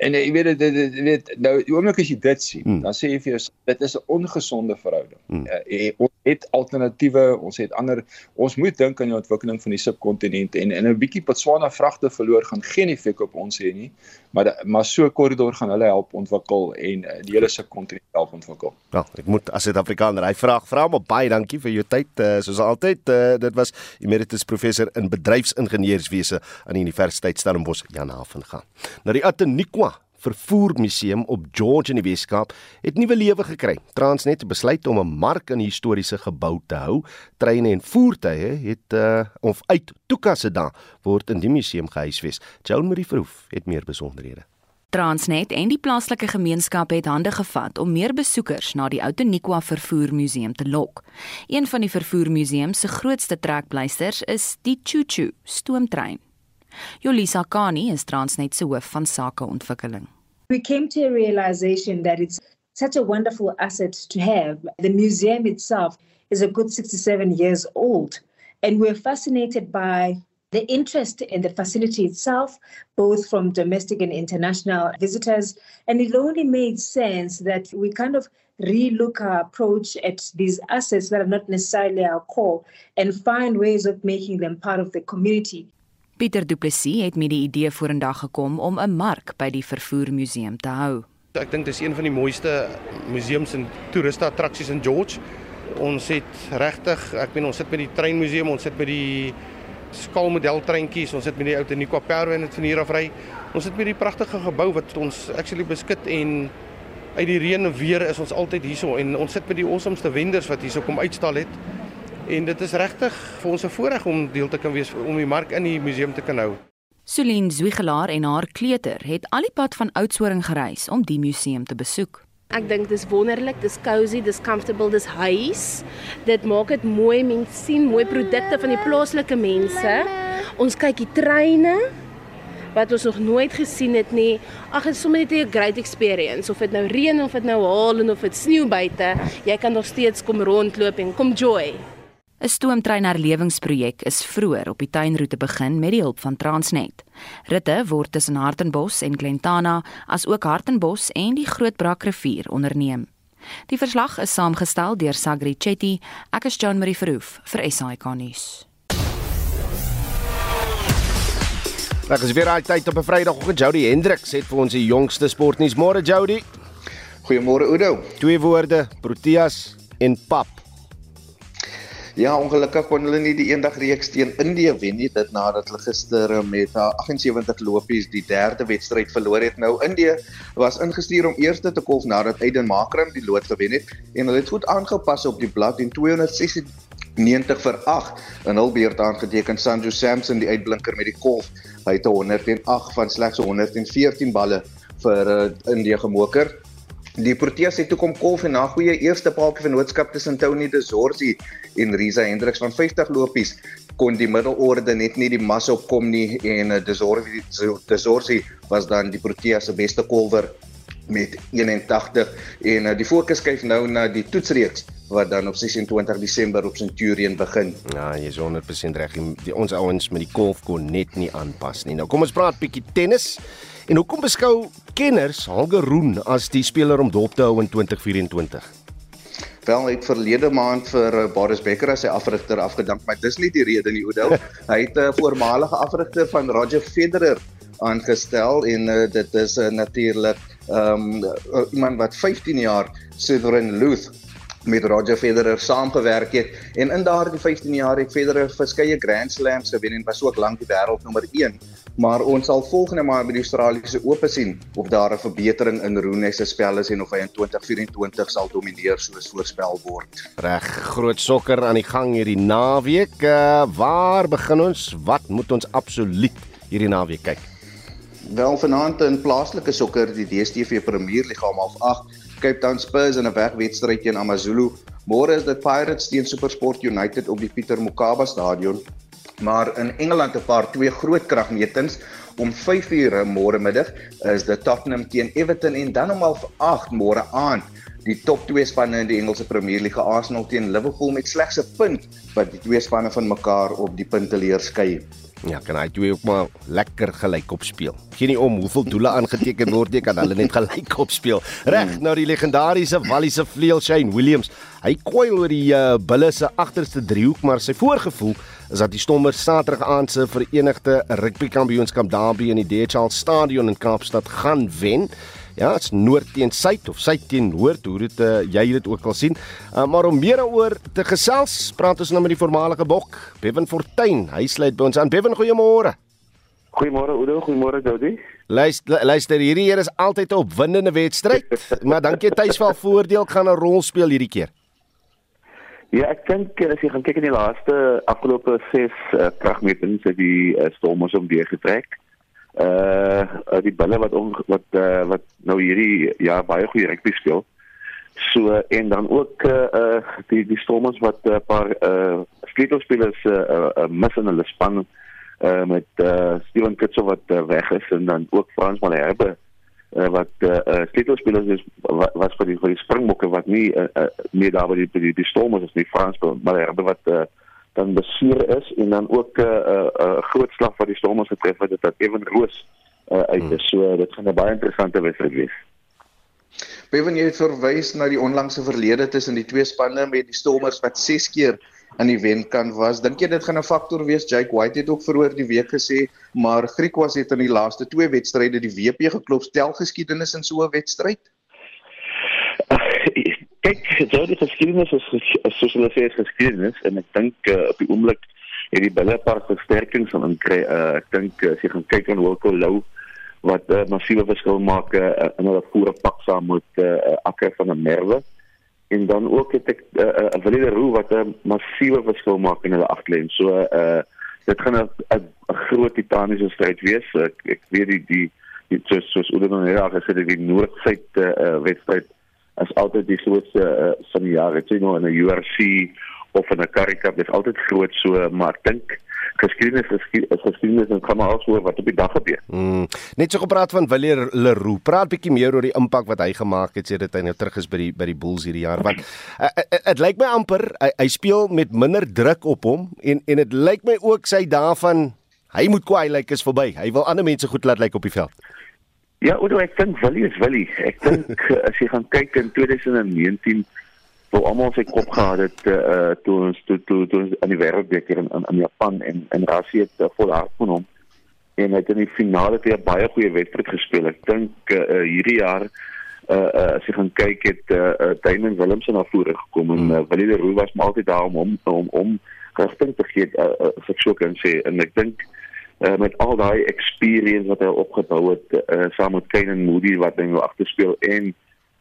En jy weet dit weet nou die oomblik as jy dit sien, hmm. dan sê jy vir jou dit is 'n ongesonde verhouding. Hmm. Uh, ons het alternatiewe, ons het ander ons moet dink aan die ontwikkeling van die subkontinent en en 'n bietjie Botswana vragte verloor gaan geen effek op ons hê nie, maar de, maar so 'n korridor gaan hulle help ontwikkel en uh, die hele subkontinent help ontwikkel. Ja, ek moet as Suid-Afrikaner hy vra vra maar baie dankie vir jou tyd uh, soos altyd. Uh, dit was emeritus professor in bedryfsingenieurswese aan die Universiteit Stellenbosch Jan Havenga. Nou die Ateniqua vervoermuseum op George in die Weskaap het nuwe lewe gekry. Transnet het besluit om 'n mark in die historiese gebou te hou. Treine en voertuie het uh, of uit toekasse daar word in die museum gehuisves. Joan Marie Verhoef het meer besonderhede. Transnet en die plaaslike gemeenskap het hande gevat om meer besoekers na die Outeniqua Vervoermuseum te lok. Een van die vervoermuseum se grootste trekpleisters is die Choo Choo stoomtrein. Jolisa Kani is Transnet se hoof van sakeontwikkeling. We came to a realization that it's such a wonderful asset to have. The museum itself is a good 67 years old and we're fascinated by the interest in the facility itself, both from domestic and international visitors. And it only made sense that we kind of relook our approach at these assets that are not necessarily our core and find ways of making them part of the community. Pieter Du Plessis het met die idee vorendag gekom om 'n mark by die vervoermuseum te hou. Ek dink dis een van die mooiste museums en toeriste attraksies in George. Ons het regtig, ek meen ons sit met die treinmuseum, ons sit met die skaalmodel treintjies, ons sit met die ou Teniqua Perwe en dit van hier af ry. Ons sit met die pragtige gebou wat ons actually beskik en uit die reën en weer is ons altyd hierso en ons sit met die awesomeste wenders wat hierso kom uitstal het. En dit is regtig vir ons 'n voorreg om deel te kan wees om die mark in die museum te kan hou. Celine Zwiegelaar en haar kleuter het al die pad van Oudtshoorn gereis om die museum te besoek. Ek dink dis wonderlik, dis cozy, dis comfortable, dis huis. Dit maak dit mooi, mense sien mooi produkte van die plaaslike mense. Ons kyk die treine wat ons nog nooit gesien het nie. Ag, dit is sommer net 'n great experience of dit nou reën of dit nou haal en of dit sneeu buite, jy kan nog steeds kom rondloop en kom joy. 'n Stoomtrein herlewingsprojek is vroeër op die tuinroete begin met die hulp van Transnet. Ritte word tussen Hartenbos en Glentana, asook Hartenbos en die Grootbrak rivier onderneem. Die verslag is saamgestel deur Sagri Chetty. Ek is John Marie Verhoef vir SAK nuus. Dit is weer al tyd op 'n Vrydagoggend. Jody Hendriks het vir ons die jongste sportnuus. Môre Jody. Goeiemôre Oudo. Twee woorde: Proteas en pap. Ja, ongelukkig kon hulle nie die eendag reeks teen Indië wen nie dit nadat hulle gister met 78 lopies die derde wedstryd verloor het. Nou Indië was ingestuur om eerste te kolf nadat Aiden Makram die lood gewen het en hulle het goed aangepas op die blad en 296 vir 8 in hul beurt aangeteken Sanju Samson die uitblinker met die kolf. Hy het 108 van slegs 114 balle vir uh, Indië gemoker. Die Proteas het toe kom kolf en na goeie eerste paaltjie vennootskap tussen Tony De Zorzi en Risa Hendriks van 50 lopies kon die middelorde net nie die mas opkom nie en De Zorzi De Zorzi was dan die Proteas se beste kolwer met 81 en uh, die fokus skuif nou na die toetsreeks wat dan op 26 Desember op Centurion begin. Ja, jy is 100% reg. Ons ouens met die golf kon net nie aanpas nie. Nou kom ons praat bietjie tennis. En hoekom beskou kenners Holger Roon as die speler om dop te hou in 2024? Wel, het verlede maand vir eh, Boris Becker as sy afrigter afgedank, maar dis nie die rede nie, Oudo. Hy het 'n uh, voormalige afrigter van Roger Federer aangestel en uh, dit is uh, natuurlik um, iemand wat 15 jaar Southern Luth met Roger Federer saamgewerk het en in daardie 15 jaar het Federer verskeie Grand Slams gewen en was ook lank die wêreldnommer 1 maar ons sal volgende maand by die Australiese Ope sien of daar 'n verbetering in Rooney se spel is en of hy in 2024 sal domineer soos voorspel word. Reg, groot sokker aan die gang hierdie naweek. Uh, waar begin ons? Wat moet ons absoluut hierdie naweek kyk? Wel vanaand in plaaslike sokker die DStv Premier Liga om 8 Cape Town Spurs in 'n wegwedstryd teen AmaZulu. Môre is dit Pirates teen SuperSport United op die Pieter Mokaba Stadion. Maar in Engeland 'n paar twee groot kragmetings om 5:00 môre middag is dit Tottenham teen Everton en dan om 8:00 môre aand die top 2 spanne in die Engelse Premier League Arsenal teen Liverpool met slegs 'n punt wat die twee spanne van mekaar op die punteleer skei. Ja, kan hy twee ook maar lekker gelyk op speel. Geen nie om hoeveel doele aangeteken word nie, kan hulle net gelyk op speel. Reg, nou die legendariese Walliese vleuel Shane Williams. Hy kwyl oor die uh, bulle se agterste driehoek, maar sy voorgevoel is dat die Stormers Saterdag aand se Verenigde Rugby Kampioenskap derby in die DHL Stadion in Kaapstad gaan wen. Ja, dit's noord teen suid of suid teen noord, hoe dit uh, jy dit ook al sien. Uh, maar om meer daaroor te gesels, praat ons nou met die voormalige bok, Bevan Fortuin. Hy sluit by ons aan. Bevan, goeiemôre. Goeiemôre Oudo, goeiemôre Jody. Luister, luister hierdie hier is altyd 'n opwindende wedstryd, maar dankie tuisval voordeel gaan 'n rol speel hierdie keer. Ja, ek dink as jy gaan kyk in die laaste afgelope 6 uh, kragmetings het die uh, stormers om weer getrek uh die bulle wat om, wat uh, wat nou hierdie ja baie goeie rugby speel. So en dan ook uh, uh die die stormers wat 'n uh, paar uh sleutelspelers uh, uh mis in hulle span uh met uh Steven Kitso wat uh, weg is en dan ook Frans Malherbe uh, wat uh, uh sleutelspelers is wat, wat vir die vir die springbokke wat nie uh, uh, meer daar by die die, die stormers is nie Frans Malherbe wat uh, dan beseer is en dan ook 'n uh, 'n uh, uh, groot slag wat die Stormers getref het dat Evan Roos uh, uit is. So dit gaan 'n baie interessante wedstryd wees. Bevan jy het verwys na die onlangse verlede tussen die twee spanne met die Stormers wat 6 keer aan die wenkant was. Dink jy dit gaan 'n faktor wees? Jake White het ook vroeër die week gesê, maar Griekwas het in die laaste twee wedstryde die WP geklop. Stel geskiedenis in so 'n wedstryd? kyk, so die geskiedenis is soos hulle sê is geskiedenis en ek dink uh, op die oomblik het die bulle 'n paar versterkings van kry. Uh, ek dink uh, as jy gaan kyk aan Wilco Lou wat 'n uh, massiewe verskil maak uh, in hulle voere pak saam met uh, Akker van der Merwe en dan ook het ek 'n uh, uh, Valide Roo wat 'n massiewe verskil maak in hulle agtlyn. So uh dit gaan 'n groot titaniese stryd wees. Ek, ek weet die die, die soos soos Oude nou ja gesê die noord-suid uh, wedstryd is altyd die grootste uh, van die jaar. Dit is nou in 'n UFC of in 'n Cup, dit is altyd groot so, maar ek dink geskiedenis is geskiedenis en kan maar alsoos wat op die dag gebeur. Mm. Net so gepraat van Willie Leroux. Praat bietjie meer oor die impak wat hy gemaak het sedert hy nou terug is by die by die Bulls hierdie jaar want dit lyk my amper hy, hy speel met minder druk op hom en en dit lyk my ook sy daarvan hy moet kwaai lyk like, is verby. Hy wil ander mense goed laat lyk like op die veld. Ja, Oudo, ek dink Willie is Willie. Ek dink as jy gaan kyk in 2019 hoe almal sy kop gehad het uh toe ons toe toe toe aan die wêreldbeker in, in in Japan en en Rassie het uh, vol hard van hom en hy het in die finale weer baie goeie wedstryd gespeel. Ek dink uh hierdie jaar uh, uh as jy gaan kyk het uh, uh Damon Willemse na vore gekom en uh, Willie Leroux was maar altyd daar om om om, om rigting te gee uh, uh, vir so kan sê en ek dink uh, met al daai experience wat hy opgebou het uh, saam met Kane en Moody wat hy nou agter speel en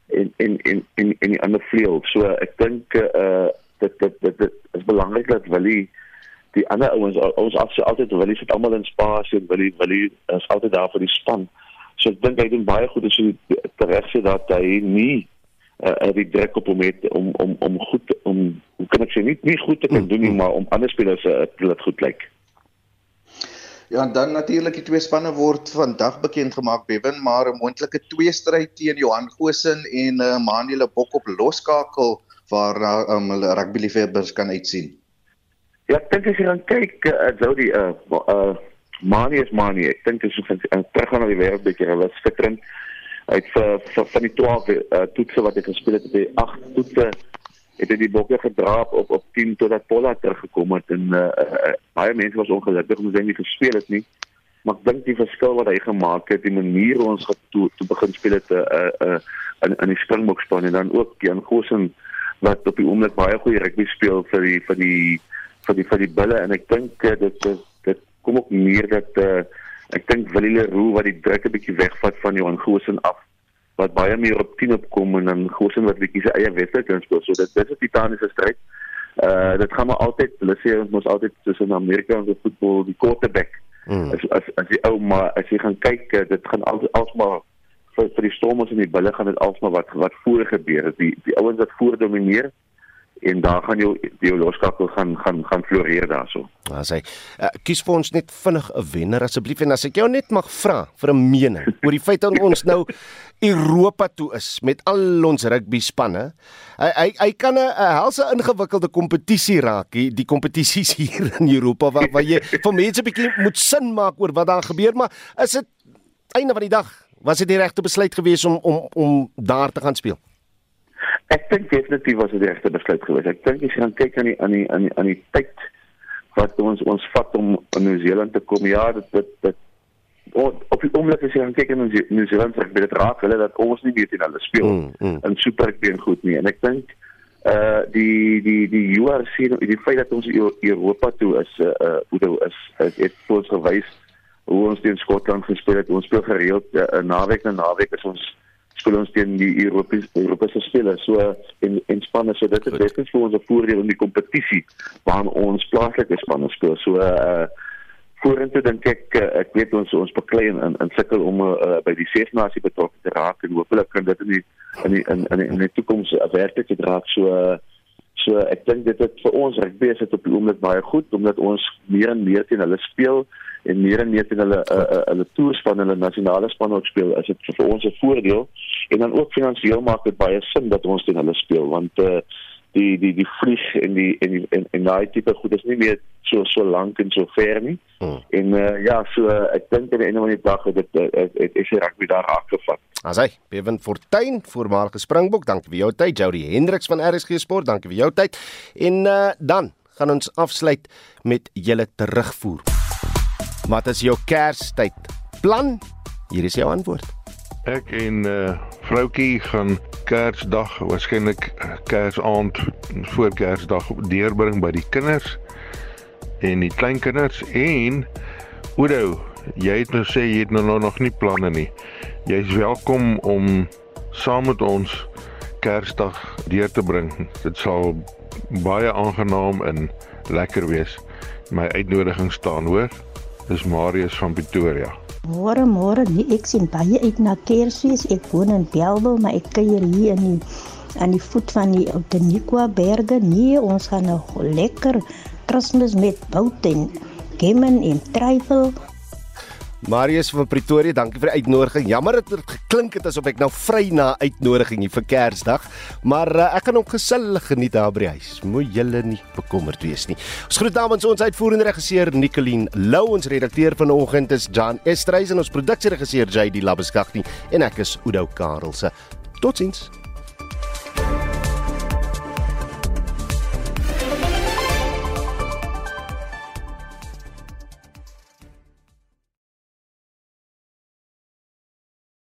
en en en en en die ander vleuel. So ek dink uh dit dit dit, dit is belangrik dat Willie die ander ouens ons as altyd Willie sit almal in spasie en Willie Willie is altyd daar vir die span. So ek dink hy doen baie goed as hy reg sê dat hy nie uh die druk op hom het om om om goed om hoe kan ek sê nie nie goed te kan doen nie maar om ander spelers uh, te laat goed lyk. Like. Ja, en dan natuurlik die twee spanne word vandag bekend gemaak Bewen, maar 'n moontlike twee stryd teen Johan Gosen en uh, Manuel Bok op loskakel waar uh, um, hulle rugby liefhebbers kan uitsien. Ja, ek dink as jy gaan kyk, uh, Jody, uh, uh Manie is Manie. Ek dink as jy gaan terug gaan na die wêreldbeker, hulle is. Hy het vir, vir van die 12 uh, toetse wat hy gespeel het, hy 8 toetse het hy die bokke gedraap op op 10 totdat Polla teruggekom het en uh, uh, baie mense was ongelukkig omdat hy nie gespeel het nie. Maar ek dink die verskil wat hy gemaak het, die manier hoe ons toe toe begin speel het uh, uh, in in die Springbokspan en dan ook Jan Gosen wat op die oomblik baie goeie rugby speel vir die vir die vir die vir die bulle en ek dink uh, dit dit dit kom ook meer dat uh, ek dink Willie Leroux wat die druk 'n bietjie wegvat van Johan Goosen af wat baie meer op 10 opkom en dan Goosen wat bietjie sy eie wedstryd kan speel. So dit dis 'n titaniese stryd. Uh dit gaan maar altyd, hulle sê ons moet altyd tussen Amerika en die voetbal die quarterback. Mm. As as as die ou maar as jy gaan kyk, uh, dit gaan altyd alsmaar vir vir die stormers en die bulle gaan dit alsmaar wat wat voor gebeur. Die die ouens wat voor domineer en daar gaan jou jou loskakel gaan gaan gaan floreer daarso. Ja, sê. Uh, kies vir ons net vinnig 'n wenner asseblief en as ek jou net mag vra vir 'n mening oor die feit dat ons nou Europa toe is met al ons rugby spanne. Hy hy hy kan 'n helse ingewikkelde kompetisie raak, die, die kompetisies hier in Europa waar waar jy vir mense 'n bietjie moet sin maak oor wat daar gebeur, maar is dit einde van die dag was dit die regte besluit geweest om om om daar te gaan speel? Ek dink definitief was dit die regte besluit geweest. Ek dink as jy gaan kyk aan die aan die aan die, aan die tyd wat ons ons vat om in Nieu-Seeland te kom, ja, dit dit dit op die oomblik as jy gaan kyk in Nieu-Seeland, ek weet dit raak hulle dat ons nie weet hulle speel mm, mm. in super been goed nie. En ek dink uh die die die URC die feit dat ons Europa toe is uh uh is het, het vir ons gewys hoe ons teen Skotland gespeel het. Ons speel gereeld uh, naweek na naweek is ons speel ons teen die Europese Europese spelers. So in in spanne so dit is definitief vir ons 'n voordeel in die kompetisie waar ons plaaslike spanne speel. So uh vorentoe dink ek uh, ek weet ons ons beklei en in sukkel om uh, by die ses nasie betrokke te raak en hopelik kan dit in die in die in in, in die toekoms uh, werklik te draak so uh, so ek dink dit het vir ons rugby is dit op die oomblik baie goed omdat ons meer en meer teen hulle speel en meer en meer teen hulle uh, uh, hulle toers van hulle nasionale span ook speel is dit vir ons 'n voordeel en dan ook finansiëel maak dit baie sin dat ons teen hulle speel want uh, die die die vlieg en die en die, en, en daai tipe goed is nie meer so so lank en so ver nie hmm. en uh, ja so ek dink aan die einde van die dag het dit het is die rugby daar raak gevat Asai, Bevan Fortuin, voormalige Springbok, dankie vir jou tyd. Jody Hendriks van RSG Sport, dankie vir jou tyd. En uh, dan gaan ons afsluit met julle terugvoer. Wat is jou Kerstyd plan? Hier is jou antwoord. Ek en uh vroutjie gaan Kersdag waarskynlik eh, Kersaand voor Kersdag deurbring by die kinders en die kleinkinders en Oudo, jy het nou sê jy het nou nog nie planne nie. Jy is welkom om saam met ons Kersdag deur te bring. Dit sal baie aangenaam en lekker wees. My uitnodiging staan, hoor. Dis Marius van Pretoria. Môre môre, nee, ek sien baie uit na Kersfees. Ek woon in Bellville, maar ek kuier hier in die aan die voet van die Outeniqua berge. Nee, ons gaan 'n lekker Kersfees met bout en gemmen en trifle Marius van Pretoria, dankie vir die uitnodiging. Jammer dat dit geklink het asof ek nou vry na uitnodiging hier vir Kersdag, maar uh, ek gaan ook gesellig geniet daar by die huis. Moenie julle nie bekommerd wees nie. Ons groet namens ons uitvoerende regisseur Nicoline Lou, ons redakteur vanoggend is Jan Estreisen en ons produksieregisseur JD Labeskagni en ek is Udo Karelse. Totsiens.